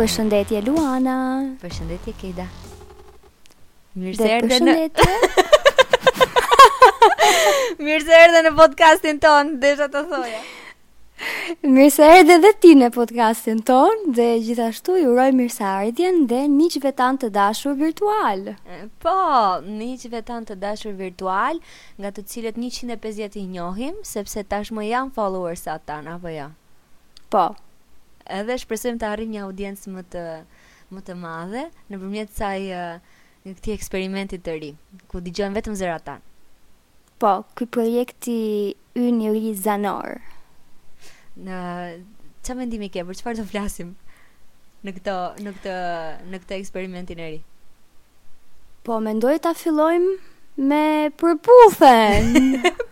Përshëndetje Luana. Përshëndetje Kejda. Mirë se erdhe në. Mirë se erdhe në podcastin tonë, desha të thoja. Mirë se erdhe dhe ti në podcastin tonë dhe gjithashtu ju uroj mirëseardhjen dhe miqve tanë të dashur virtualë. Po, miqve tanë të dashur virtualë, nga të cilët njëqind e pesëdhjetë i njohim, sepse tashmë janë followers-at tanë, apo jo? Po. Edhe shpresojmë të arrijmë një audiencë më të më të madhe nëpërmjet kësaj këtij eksperimenti të ri, ku dëgjohen vetëm zërat tanë. Po, ky projekti ynë i ri zanor. Çfarë mendimi ke, për çfarë do flasim në këto në këtë në këtë eksperimentin e ri? Po mendoj ta fillojmë me Përputhen.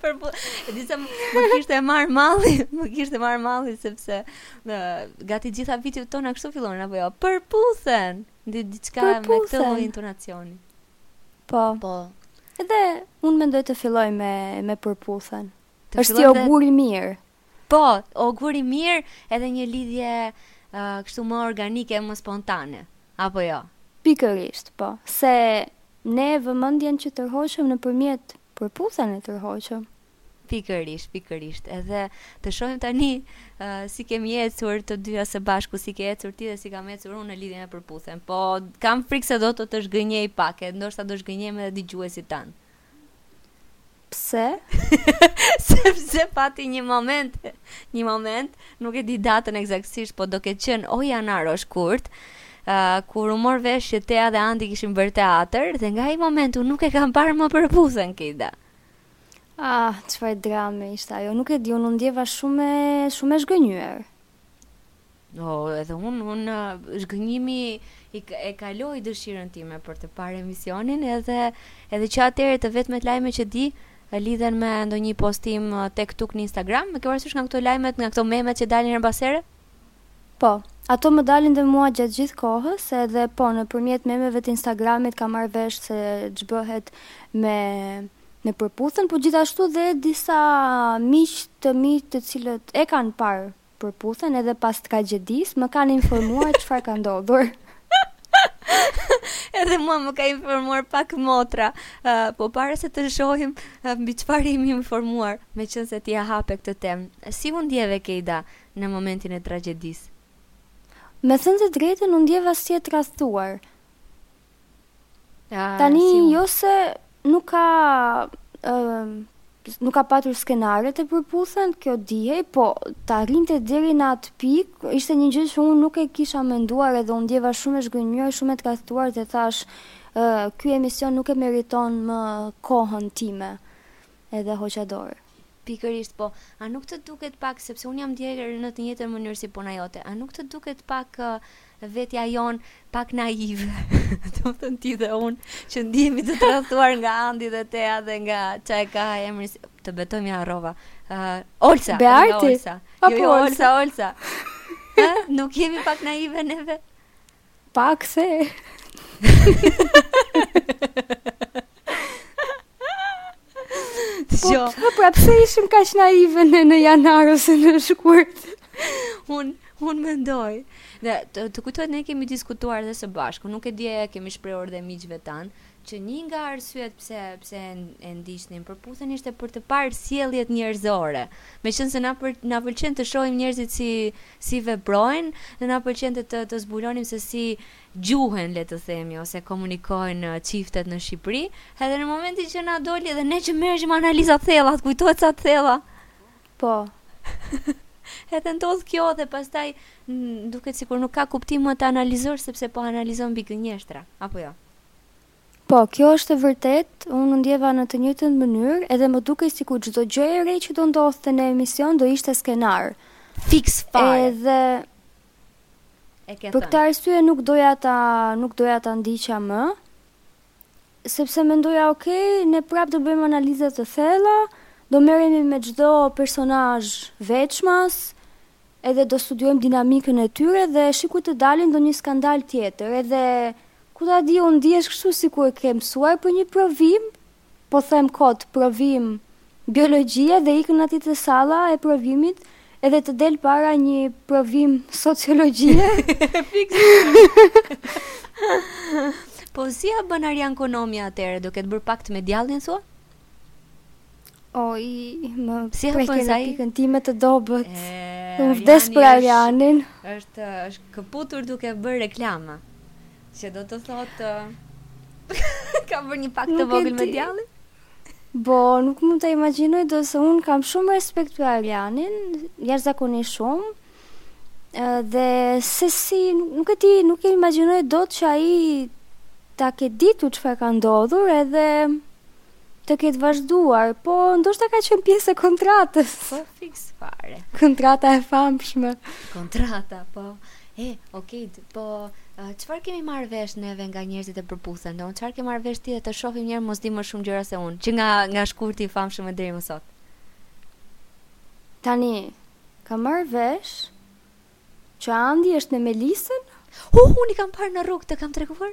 Përputhen. Disa më, më kishte marrë malli, më kishte marrë malli sepse në gati gjitha videot tona kështu fillonin apo jo? Përputhen. Di diçka me këtë lloj intonacioni. Po. Po. Edhe unë mendoj të fillojmë me Përputhen. Është ogur i mirë. Po, ogur i mirë edhe një lidhje kështu më organike e më spontane, apo jo? Pikërisht, po, se ne vëmendjen që tërhoqëm nëpërmjet Përputhen e tërhoqëm. Pikërisht, pikërisht, edhe të shohim tani uh, si kemi ecur të dyja së bashku, si ke ecur ti dhe si kam ecur unë në lidhje me Përputhen. Po, kam frikë se do të të zhgënjej pak, e ndoshta do zhgënjejmë edhe dëgjuesit tanë. Pse? Sepse pati një moment, një moment, nuk e di datën ekzaktësisht, po do ketë qenë o janar o shkurt, uh, kur u mor vesh që Tea dhe Andi kishin bërë teatër dhe nga ai moment unë nuk e kam parë më Përputhen Kejda. Ah, çfarë drame ishte ajo. Nuk e di, unë u ndjeva shumë shumë e zhgënjyer. O, edhe unë, unë uh, zhgënjimi i, e kaloi dëshirën time për të parë emisionin edhe edhe që atëherë të vetmet lajme që di uh, lidhen me ndonjë postim uh, tek tuk në Instagram, me, ke parasysh nga këto lajmet, nga këto memet që dalin herë pas here? Po, ato më dalin dhe mua gjatë gjithë kohës, edhe po nëpërmjet memeve të Instagramit kam marrë vesh se ç'bëhet me Me Përputhen po gjithashtu dhe disa miq të mi të cilët e kanë parë Përputhen edhe pas tragjedisë më kanë informuar çfarë ka ndodhur. Edhe mua më ka informuar pak motra, uh, po para se të shohim uh, mbi çfarë jemi informuar, meqenëse ti e hape këtë temë. Si u ndjeve Kejda në momentin e tragjedisë? Me thënë të drejtën, u ndjeva si e tradhtuar. Tani jo se nuk ka nuk ka patur skenare te Përputhen, kjo dihej, po të arrinte deri në atë pik, ishte një gjë që unë nuk e kisha menduar edhe u ndjeva shumë e zhgënjyer, shumë e tradhtuar dhe thash, uh, ky emision nuk e meriton më kohën time. edhe hoqa dorë. Pikërisht po, a nuk të duket pak, sepse unë jam ndjerë në të njëjtën mënyrë si puna jote, a nuk të duket pak vetja jonë pak naive, domethënë ti dhe unë, që ndihemi të tradhtuar nga Andi dhe Tea dhe nga ça e ka emrin, të betoj m'ia harrova, uh, Olsa, Bearti? Olsa, jo, jo, Olsa, Olsa, ha? nuk jemi pak naive neve? Pak si. Po, jo. Po, pra pse ishim kaq naive ne, në janar ose në shkurt? un un mendoj. Dhe të, të kujtohet ne kemi diskutuar edhe së bashku, nuk e di a e kemi shprehur edhe miqve tanë, që një nga arsyet pse pse e ndiqnim Përputhen ishte për të parë sjelljet njerëzore. Meqenëse na për, na pëlqen të shohim njerëzit si si veprojnë, dhe na pëlqente të, të zbulonim se si gjuhen, le të themi, ose komunikojnë çiftet në Shqipëri, edhe në momentin që na doli edhe ne që merreshim analiza të thella, të kujtohet sa të thella. Po. edhe ndodh kjo dhe pastaj duket sikur nuk ka kuptim më të analizosh sepse po analizon mbi gënjeshtra, apo jo? Po, kjo është e vërtetë, unë u ndjeva në të njëjtën mënyrë, edhe më dukej sikur çdo gjë e re që do ndodhte në emision do ishte skenar. Fiks fare. Edhe e ke thënë. Për këtë arsye nuk doja ta nuk doja ta ndiqja më. Sepse mendoja, ok, ne prap do bëjmë analiza të thella, do merremi me çdo personazh veçmas, Edhe do studiojmë dinamikën e tyre dhe sikur të dali ndonjë skandal tjetër, edhe ku ta di unë ndihesh kështu sikur ke mësuar për një provim, po them kot provim biologjie dhe ikën aty te salla e provimit edhe të del para një provim sociologjie. po si ia bën Arjan Konomi atëherë, do ketë bërë pakt me djallin thua? Oj, më preke në pikën time më të dobët. Unë vdes për Arianin. Është është këputur duke bërë reklama. Që do të thotë ka bërë një pakt të vogël me djallin. Bo, nuk mund ta imagjinoj dot se unë kam shumë respekt për Arianin, jashtëzakonisht shumë, Dhe se si, nuk e ti, nuk e imaginoj dot që ai ta ketë ditur çfarë ka ndodhur edhe të ketë vazhduar, po ndoshta ka qenë pjesë e kontratës. Po fiks fare. Kontrata e famshme. Kontrata, po. E, okay, po çfarë kemi marrë vesh neve nga njerëzit e Përputhen? Çfarë kemi marrë vesh ti dhe të shohim njëherë mos di më shumë gjëra se unë, që nga nga shkurti i famshëm e deri më sot. Tani, Kam marrë vesh që Andi është me Melisën? Hu, unë i kam parë në rrugë, të kam treguar?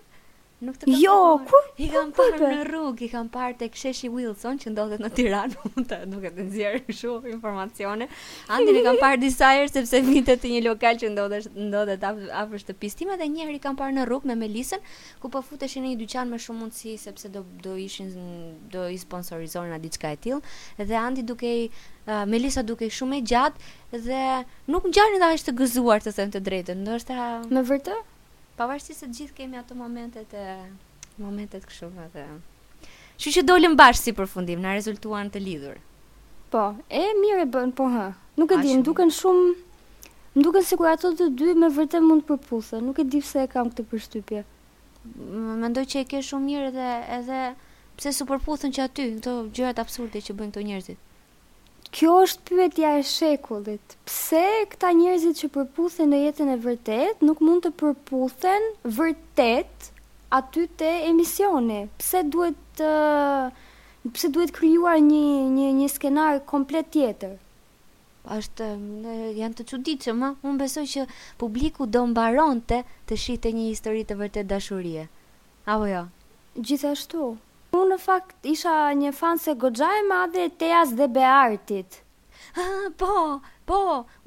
Nuk të kam jo, treguar. Kur, I kam kur, parë në rrugë, i kam parë tek sheshi Wilson që ndodhet në Tiranë, mund të duket të nxjerr kështu informacione. Andin e kam parë disa herë sepse vinte te një lokal që ndodhet ndodhet afër shtëpisë time dhe njëherë i kam parë në rrugë me Melisën, ku po futeshin në një dyqan me shumë mundësi sepse do do ishin do i sponsorizonin a diçka të tillë dhe Andi dukej uh, Melisa dukej shumë e gjatë dhe nuk ngjanin dhe aq të gëzuar të them të drejtën ndoshta me vërtet pavarësisht se të gjithë kemi ato momentet, momentet kështu edhe Kështu që dolën bashkë si përfundim, na rezultuan të lidhur. Po, e mirë e bënë, po hë. Nuk e di, më duken shumë më duken sikur ato të dy me vërtet mund të përputhen. Nuk e di pse e kam këtë përshtypje. Mendoj që e ke shumë mirë dhe edhe pse s'u përputhën që aty këto gjërat absurde që bëjnë këto njerëzit. Kjo është pyetja e shekullit, pse këta njerëzit që përputhen në jetën e vërtetë nuk mund të përputhen vërtet aty te emisioni? Pse duhet pse duhet krijuar një një një skenar komplet tjetër? Është janë të çuditshëm, ë? Unë besoj që publiku do mbaronte të shihte një histori të vërtetë dashurie. apo jo? Gjithashtu, unë në fakt isha një fanse goxha e madhe e Teas dhe Beartit. Ëh, po, po,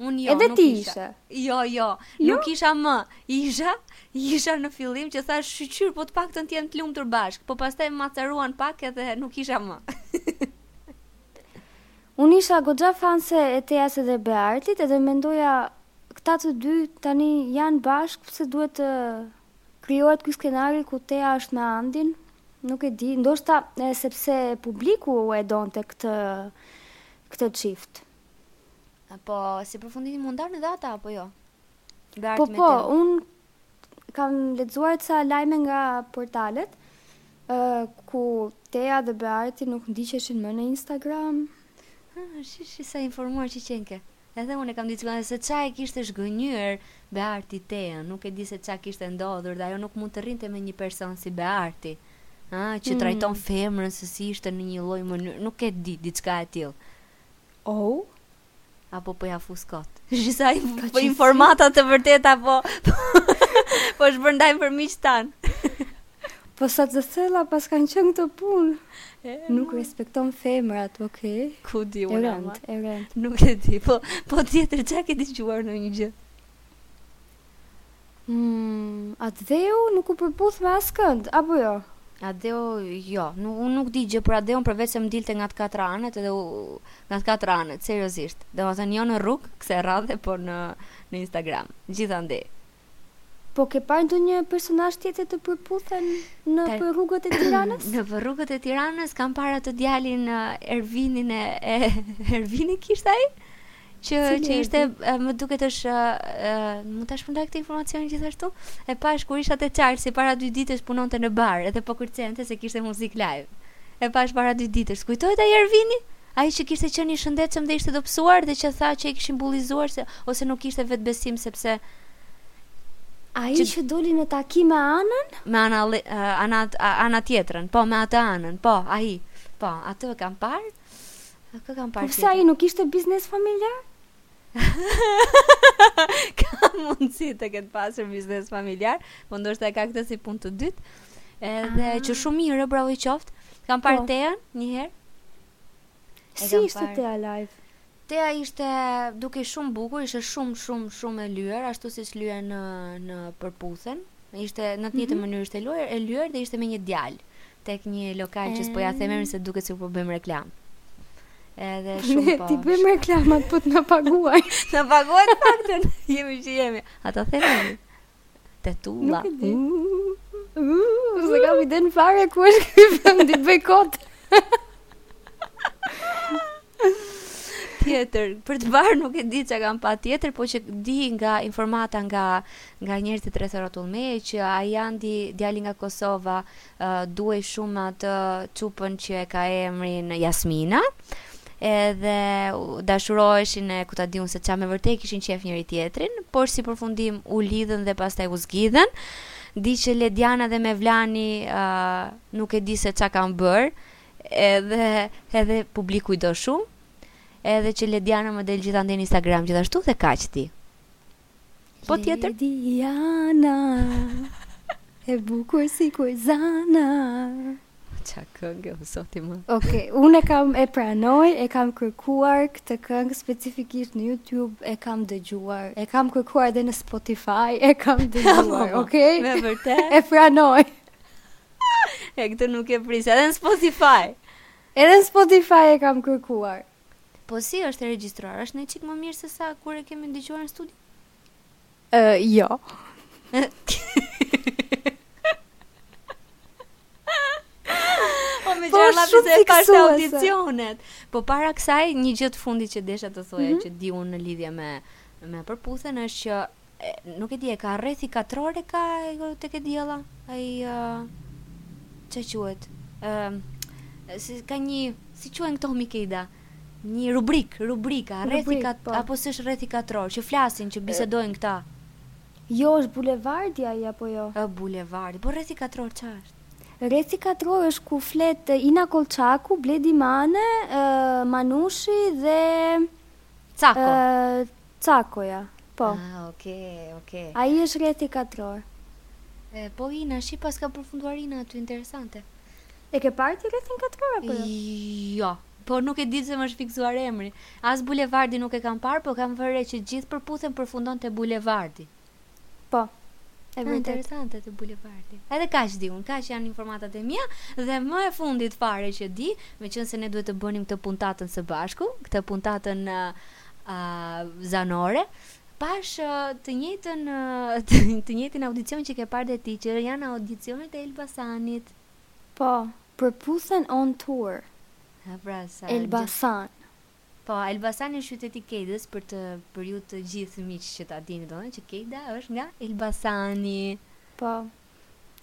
unë jo, Edhe nuk ti isha. ishe. Jo, jo, Jo? nuk isha më. Isha, isha në fillim që thash shyqyr, po të paktën të jenë të lumtur bashkë, po pastaj m'acaruan pak edhe nuk isha më. Unë isha goxha fanse e Teas dhe Beartit edhe mendoja këta të dy tani janë bashkë pse duhet të Krijohet ky skenari ku Tea është me Andin, nuk e di, ndoshta sepse publiku e donte këtë këtë çift. Po, si përfundim u ndanë edhe ata apo jo? Beart po, me po, Tea. unë kam lexuar ca lajme nga portalet uh, ku Tea dhe Bearti nuk ndiqeshin më në Instagram. Ah, shi shi sa e informuar që qenke. Edhe unë kam diçka dhe se ça e kishte zhgënjyer Bearti Teën, nuk e di se ça kishte ndodhur dhe ajo nuk mund të rrinte me një person si Bearti, ë, që trajton femrën se si ishte në një lloj mënyrë, nuk e di, diçka e tillë. Ou? Apo po ia fus kot. Shisa i po, po informata të vërteta po, po shpërndajmë për miqtë tanë. Po sa të thella paskan qenë këto punë. Nuk respekton femrat, ok? Ku di unë ama. E rëndë, Nuk e di, po po tjetër ça ke dëgjuar ndonjë gjë? Hmm, Atdheu nuk u përputh me askënd, apo jo? Atdheu, jo, nuk unë nuk di gjë për Atdheun përveçse më dilte nga të katra anët edhe u, nga të katra anët, seriozisht. Domethënë jo në rrugë, kësaj radhe, po në në Instagram. Gjithandej. Po ke parë ndonjë personazh tjetër të Përputhen nëpër rrugët e Tiranës? Nëpër rrugët e Tiranës kam parë atë djalin Ervinin, e Ervin e kishte ai? Cili që ishte më duket është mund ta shpërndaj këtë informacion gjithashtu? E pashë kur isha te Charles para dy ditësh punonte në bar edhe po kërcente se kishte muzikë live. E pashë para dy ditësh. Kujtohet ai Ervini? Ai që kishte qenë i shëndetshëm dhe ishte dobësuar dhe që tha që e kishin bullizuar se ose nuk kishte vetëbesim sepse. Ai që doli në takim me Anën? Me Ana, Ana, Ana tjetrën, po me atë Anën, po, ai. Po, atë e kam parë. Kë kam parë tjetër? Po pse ai nuk kishte biznes familjar? ka mundësi të ketë pasur biznes familjar, po ndoshta e ka këtë si punë të dytë. Edhe ah. që shumë mirë, bravo i qoftë. Kam parë po. Tean një herë. Si ishte Tea live? Tea ishte dukej shumë bukur, ishte shumë shumë shumë e lyer, ashtu siç lyhen në në Përputhen. Ishte në të njëjtën mm -hmm. mënyrë ishte lyer, e lyer dhe ishte me një djalë. tek një lokal që s'po ja them emrin se duket sikur po bëjmë reklamë. Edhe shumë ne, po. Ne t'i bëjmë reklamat po të na paguajnë. na paguajnë faktën. jemi që jemi. A ta them emrin? Te Tulla. Nuk e di. S'e kam idenë fare ku është ky vend i bëj kot. tjetër, për të parë nuk e di ça kam pa tjetër, po që di nga informata nga nga njerëzit rreth e rrotull meje që ai Andi djali nga Kosova uh, duhej shumë atë çupën që e ka emrin Jasmina edhe dashuroheshin e ku ta di unë se ça me vërtetë kishin qejf njëri-tjetrin, por si përfundim u lidhën dhe pastaj u zgjidhën. Di që Lediana dhe Mevlani uh, nuk e di se ça kanë bërë, Edhe edhe publiku i do shumë Edhe që Lediana më del gjithandej në Instagram gjithashtu dhe kaq di. Po tjetër. Lediana. E bukur sikur zana. Ça kënge, o zoti im. Oke, okay, unë e kam e pranoj, e kam kërkuar këtë këngë specifikisht në YouTube, e kam dëgjuar, e kam kërkuar dhe në Spotify, e kam dëgjuar, oke? Okay? Me vërtet? E pranoj. E këtë nuk e prisja, edhe në Spotify. Edhe në Spotify e kam kërkuar. Po si është e regjistruar? Është një çik më mirë se sa kur e kemi dëgjuar në studio? Ë, uh, jo. Po me po, gjalla po se pashë audicionet. Po para kësaj një gjë të fundit që desha të thoja mm -hmm. që di unë në lidhje me me përputhen është që E nuk e di e ka rrethi katror e ka tek E diela ai ç'a quhet ë si ka një si quhen këto moj Kejda një rubrik rubrika rrethi kat po. apo s'është rrethi katror që flasin që bisedojnë këta jo është bulevardi ai apo jo ë bulevardi po rrethi katror ç'është Rrethi katror është ku flet Ina Kolçaku, Bledi Mane, uh, Manushi dhe Cako. Uh, Cakoja, po. Ah, oke, oke. Ai është rrethi katror. E, po Ina, shi paska përfunduar Ina aty, interesante. E ke parë ti rrethin katror apo jo? Jo, po nuk e di se më është fiksuar emri. As bulevardi nuk e kam parë, po kam vërre që gjithë përputhen përfundon te bulevardi. Po. E vërtet. Interesante te bulevardi. Edhe kaq di un, kaq janë informatat e mia dhe më e fundit fare që di, meqense ne duhet të bënim këtë puntatën së bashku, këtë puntatën a uh, zanore, pashë uh, të njëjtën uh, të, të njëjtin audicion që ke parë dhe ti, që janë audicionet e Elbasanit. Po, përputhen on tour. Ha pra sa. Elbasan. Po, Elbasani është qyteti i Kejdës për të për ju të gjithë miq që ta dini domethënë që Kejda është nga Elbasani. Po.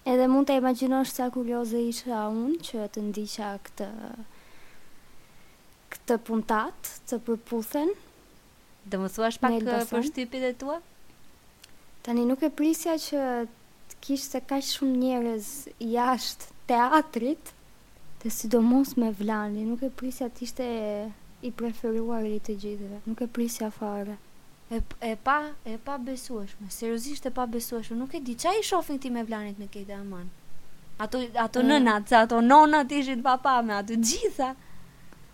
Edhe mund ta imagjinosh sa kurioze isha unë që të ndiqja këtë këtë puntatë të përputhen. Do më thuash pak përshtypjet e tua? Tani nuk e prisja që të kishte kaq shumë njerëz jashtë teatrit. Dhe sidomos Mevlani, nuk e prisja të ishte i preferuari i të gjithëve, nuk e prisja fare. E pa e pabesueshme, seriozisht e pabesueshme, nuk e di, ça i shohin këtij Mevlanit në këtë aman. Ato ato nënat, se ato nonat ishin pa pa me aty të gjitha.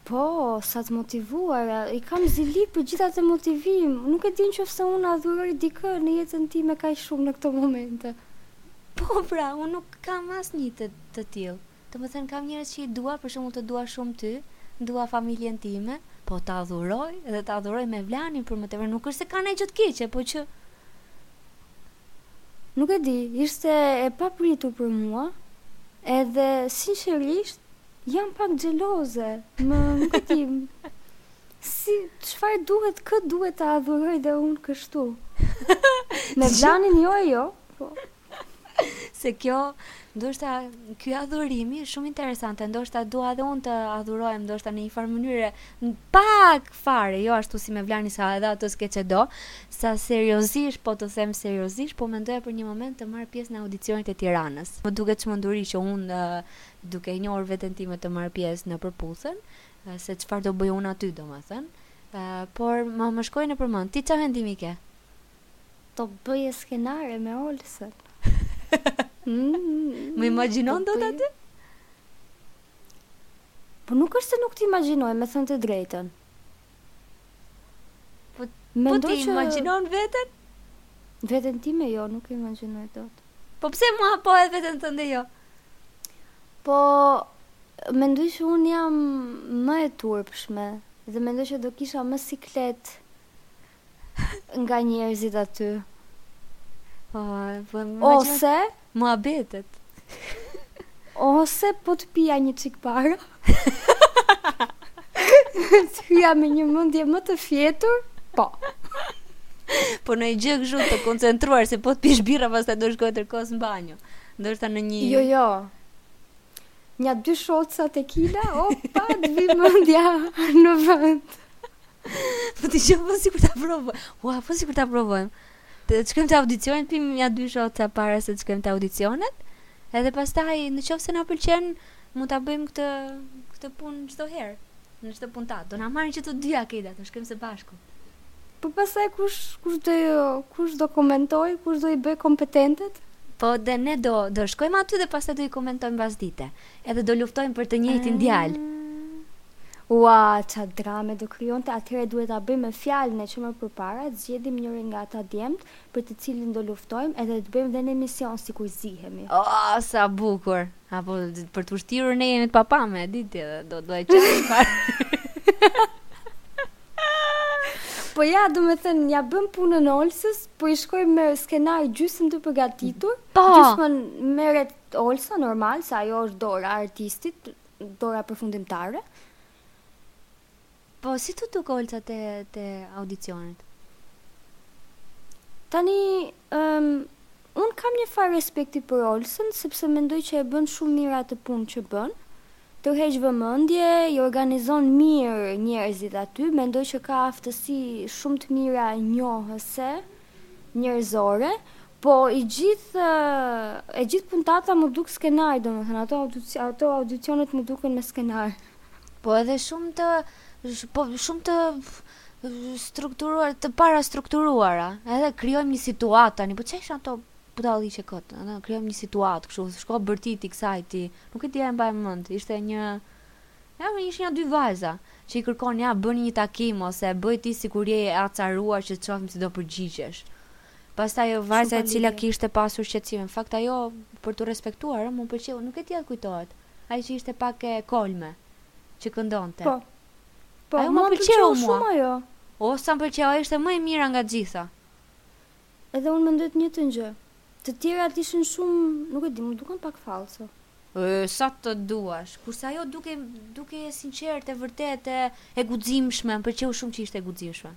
Po, sa të motivuara, i kam zili për gjithë atë motivim, nuk e di në qoftë se unë adhuroj dikë në jetën time kaq shumë në këto momente. Po pra, unë nuk kam asnjë të të tillë. Domethënë kam njerëz që i dua, për shembull të dua shumë ty, dua familjen time, po ta adhuroj dhe ta adhuroj Mevlanin për më tepër, nuk është se ka ndonjë gjë të keqe, po që nuk e di, ishte e papritur për mua, edhe sinqerisht jam pak xheloze, më nuk e di, si çfarë duhet kë duhet ta adhuroj dhe unë kështu. Mevlanin jo e jo, po. se kjo ndoshta ky adhurim është shumë interesant, ndoshta dua edhe unë të adhurohem ndoshta në një farë mënyre pak fare, jo ashtu si Mevlani sa edhe atë skeç e do, sa seriozisht po të them seriozisht, po mendoja për një moment të marr pjesë në audicionet e Tiranës. Më duket çmenduri që unë duke e njohur veten time të marr pjesë në Përputhen, se çfarë do bëj unë aty, domethënë. Por më më shkoi nëpër mend, ti çfarë mendimi ke? Do bëje skenare me Olsen. Mm, Më imagjinon dot aty? Po nuk është se nuk të imagjinoj, me thënë të drejten. Po, po ti imagjinon veten? Veten time jo, nuk imagjinoj dot. Po pse mua po e veten tënde jo? Po, mendoj që unë jam më e turpshme, dhe mendoj që do kisha më siklet nga njerëzit aty. Po, po ose muhabetet. Ose po të pija një çik para. Të hyja me një mendje më të fjetur. Po. Po ndonjë gjë kështu të koncentruar se po të pish birra pastaj do shkosh tërë kohës në banjo. Ndonjë Jo, jo. Nja dy shoca tequila, opa, të vijë mendja në vend. Po ti shumë po sikur ta provojmë. Ua, po sikur ta provojmë. Të shkojmë te audicionet, pimë nja dy shota para se të shkojmë te audicionet. Edhe pastaj në qoftë se na pëlqen, mund ta bëjmë këtë këtë punë çdo herë. Në çdo puntatë. Do na marrin që të dyja këta, të shkojmë së bashku. Po pastaj kush kush do ju, kush do komentojë, kush do i bëjë kompetentet? Po dhe ne do do shkojmë aty dhe pastaj do i komentojmë pasdite. Edhe do luftojmë për të njëjtin djalë. Ua, ça drame do krijonte, atëherë duhet ta bëjmë me fjalë ne që më përpara të zgjedhim njërin nga ata djemtë për të cilin do luftojmë edhe të bëjmë dhe në emision sikur zihemi. Aa sa bukur. Apo për t'u shtirur ne jemi të papame, e di ti edhe do do e çojmë fare. Po ja, domethënë, ia bëmë punën Olsës, po i shkojmë me skenar gjysmë të përgatitur, po. gjysmën merret Olsa normal se ajo është dora e artistit, dora përfundimtare. Po si t'u duk Olsa te te audicionet? Tani um, un kam njëfarë respekti për Olsën sepse mendoj që e bën shumë mirë atë punë që bën. Tërheq vëmendje, i organizon mirë njerëzit aty, mendoj që ka aftësi shumë të mira njohëse. njerëzore, po i gjithë e gjithë puntata m'u duk skenar, domethënë ato ato audicionet më duken me skenar. Po edhe shumë të po shumë të strukturuar, të parastrukturuara. Edhe krijojmë një situatë tani, po çfarë janë ato budalliqe kot? Ëh, krijojmë një situatë kështu, shko bërtiti kësaj ti. Nuk e di a e mbaj mend. Ishte një Ja më ishin ja dy vajza që i kërkon ja bëni një takim ose bëj ti sikur je e acaruar që të shohim si do përgjigjesh. Pastaj ajo vajza e cila kishte pasur shqetësime, në fakt ajo për t'u respektuar ë, më pëlqeu, nuk e di a të kujtohet, ajo që ishte pak e kolme, që këndonte. Po. Po, mua më pëlqeu shumë ajo. O sa më pëlqeu, ajo ishte më e mira nga të gjitha. Edhe unë mendoj të njëjtën gjë. Të tjerat ishin shumë, nuk e di, m'u dukën pak fallco. Yy, sa të duash. Kurse ajo dukej dukej e sinqertë, e vërtetë, e e guximshme, më pëlqeu shumë që ishte e guximshme.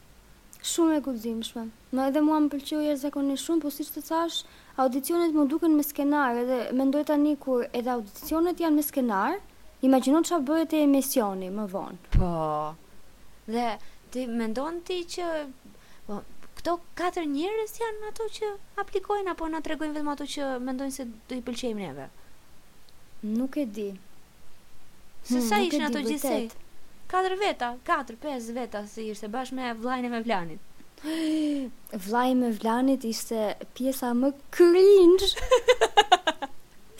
Shumë e guximshme. Më edhe mua më pëlqeu jashtëzakonisht shumë, po siç të thash, audicionet më duken me skenar, edhe mendoj tani kur edhe audicionet janë me skenar, imagjino çfarë bëhet te emisioni më vonë. Po. Dhe ti mendon ti që Po, këto katër njerëz janë ato që aplikojnë apo na tregojnë vetëm ato që mendojnë se do i pëlqejmë neve? Nuk e di. Se hmm, sa ishin ato gjithsej? Katër veta, katër, pesë veta se ishte bashkë me vllajën e Mevlanit. Vllai i Mevlanit ishte pjesa më cringe.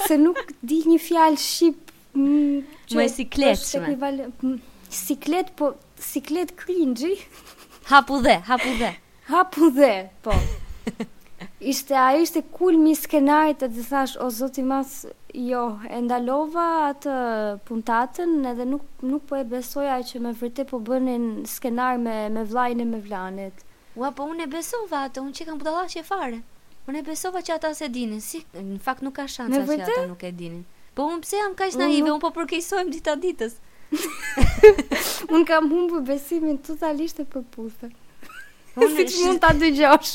se nuk di një fjalë shqip Mm, që Më e siklet është shme. ekvival... mm, Siklet, po... Siklet cringe. Hapu dhe, hapu dhe. Hapu dhe, po. Ishte, a ishte kulmi i skenarit e të thash, o zot i madh, jo, e ndalova atë puntatën edhe nuk, nuk po e besoja që me vërtet po bënin skenar me, me vllajnë e Mevlanit. Ua, po unë e besova atë, unë qenkam budallaqe fare. Unë e besova që ata s'e dinin, se në fakt nuk ka shansa Me që vërtet? ata nuk e dinin. Po unë pse jam kaq Unë naive, nuk- unë po përkeqësohem dita ditës. Unë kam humbur besimin totalisht e përputhe. Unë Siç shi- mund ta dëgjosh.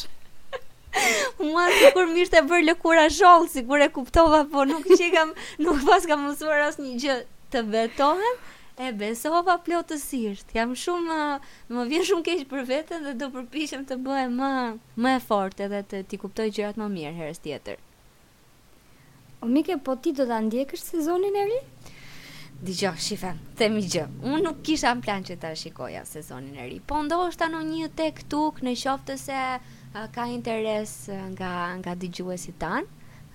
Mua sikur më ishte bërë lëkura shollë, sikur e kuptova, po nuk qenkam, nuk paskam mësuar asnjë gjë. Të betohem e besova plotësisht. Jam shumë ë, më vjen shumë keq për veten dhe do përpiqem të bëhem më më e fortë edhe të t'i kuptoj gjërat më mirë herës tjetër. O Mike, po ti do ta ndjekësh sezonin e ri? Dëgjo, shife, të them një gjë. Unë nuk kisha në plan që ta shikoja sezonin e ri. Po ndoshta në një tek tuk në qoftë se uh, ka interes nga nga dëgjuesit tanë,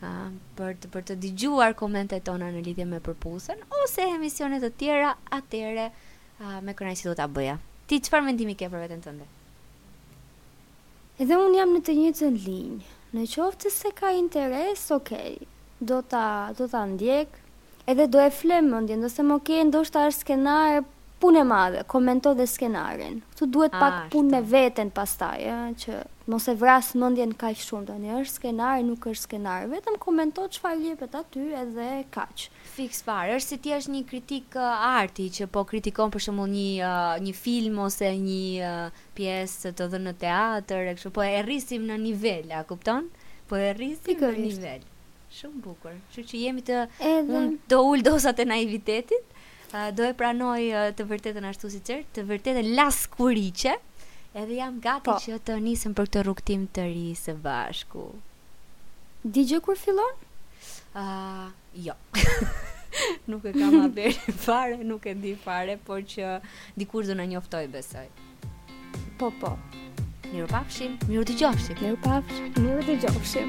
uh, për të për të dëgjuar komentet tona në lidhje me Përputhen ose emisione të tjera, atëherë uh, me kënaqësi do ta bëja. Ti çfarë mendimi ke për veten tënde? Edhe unë jam në të njëjtën linjë. Në qoftë se ka interes, ok. Do ta, do ta ndjek, edhe do e fle mendjen, do them ok, ndoshta është skenar, punë e madhe, komento dhe skenarin. Këtu duhet pak punë me veten pastaj, ë, që mos e vras mendjen kaq shumë tani, është skenar, nuk është skenar, vetëm komento çfarë jepet aty edhe kaq. Fiks fare, është si të jesh një kritik arti që po kritikon për shembull një një film ose një pjesë të dhënë në teatër e kështu po e rrisim në nivel a kupton po e rrisim në nivel shumë bukur kështu që jemi të Edhe... unë do ul dozat e naivitetit do e pranoj të vërtetën ashtu siç erdh të vërtetën lakuriqe edhe jam gati po. që të nisem për këtë rrugtim të ri së bashku Di gjë kur fillon? Uh, jo. nuk e kam haberin fare, nuk e di fare, por që dikush do na njoftojë besoj. Po, po. Mirupafshim, mirudëgjofshim. Mirupafshim, mirudëgjofshim.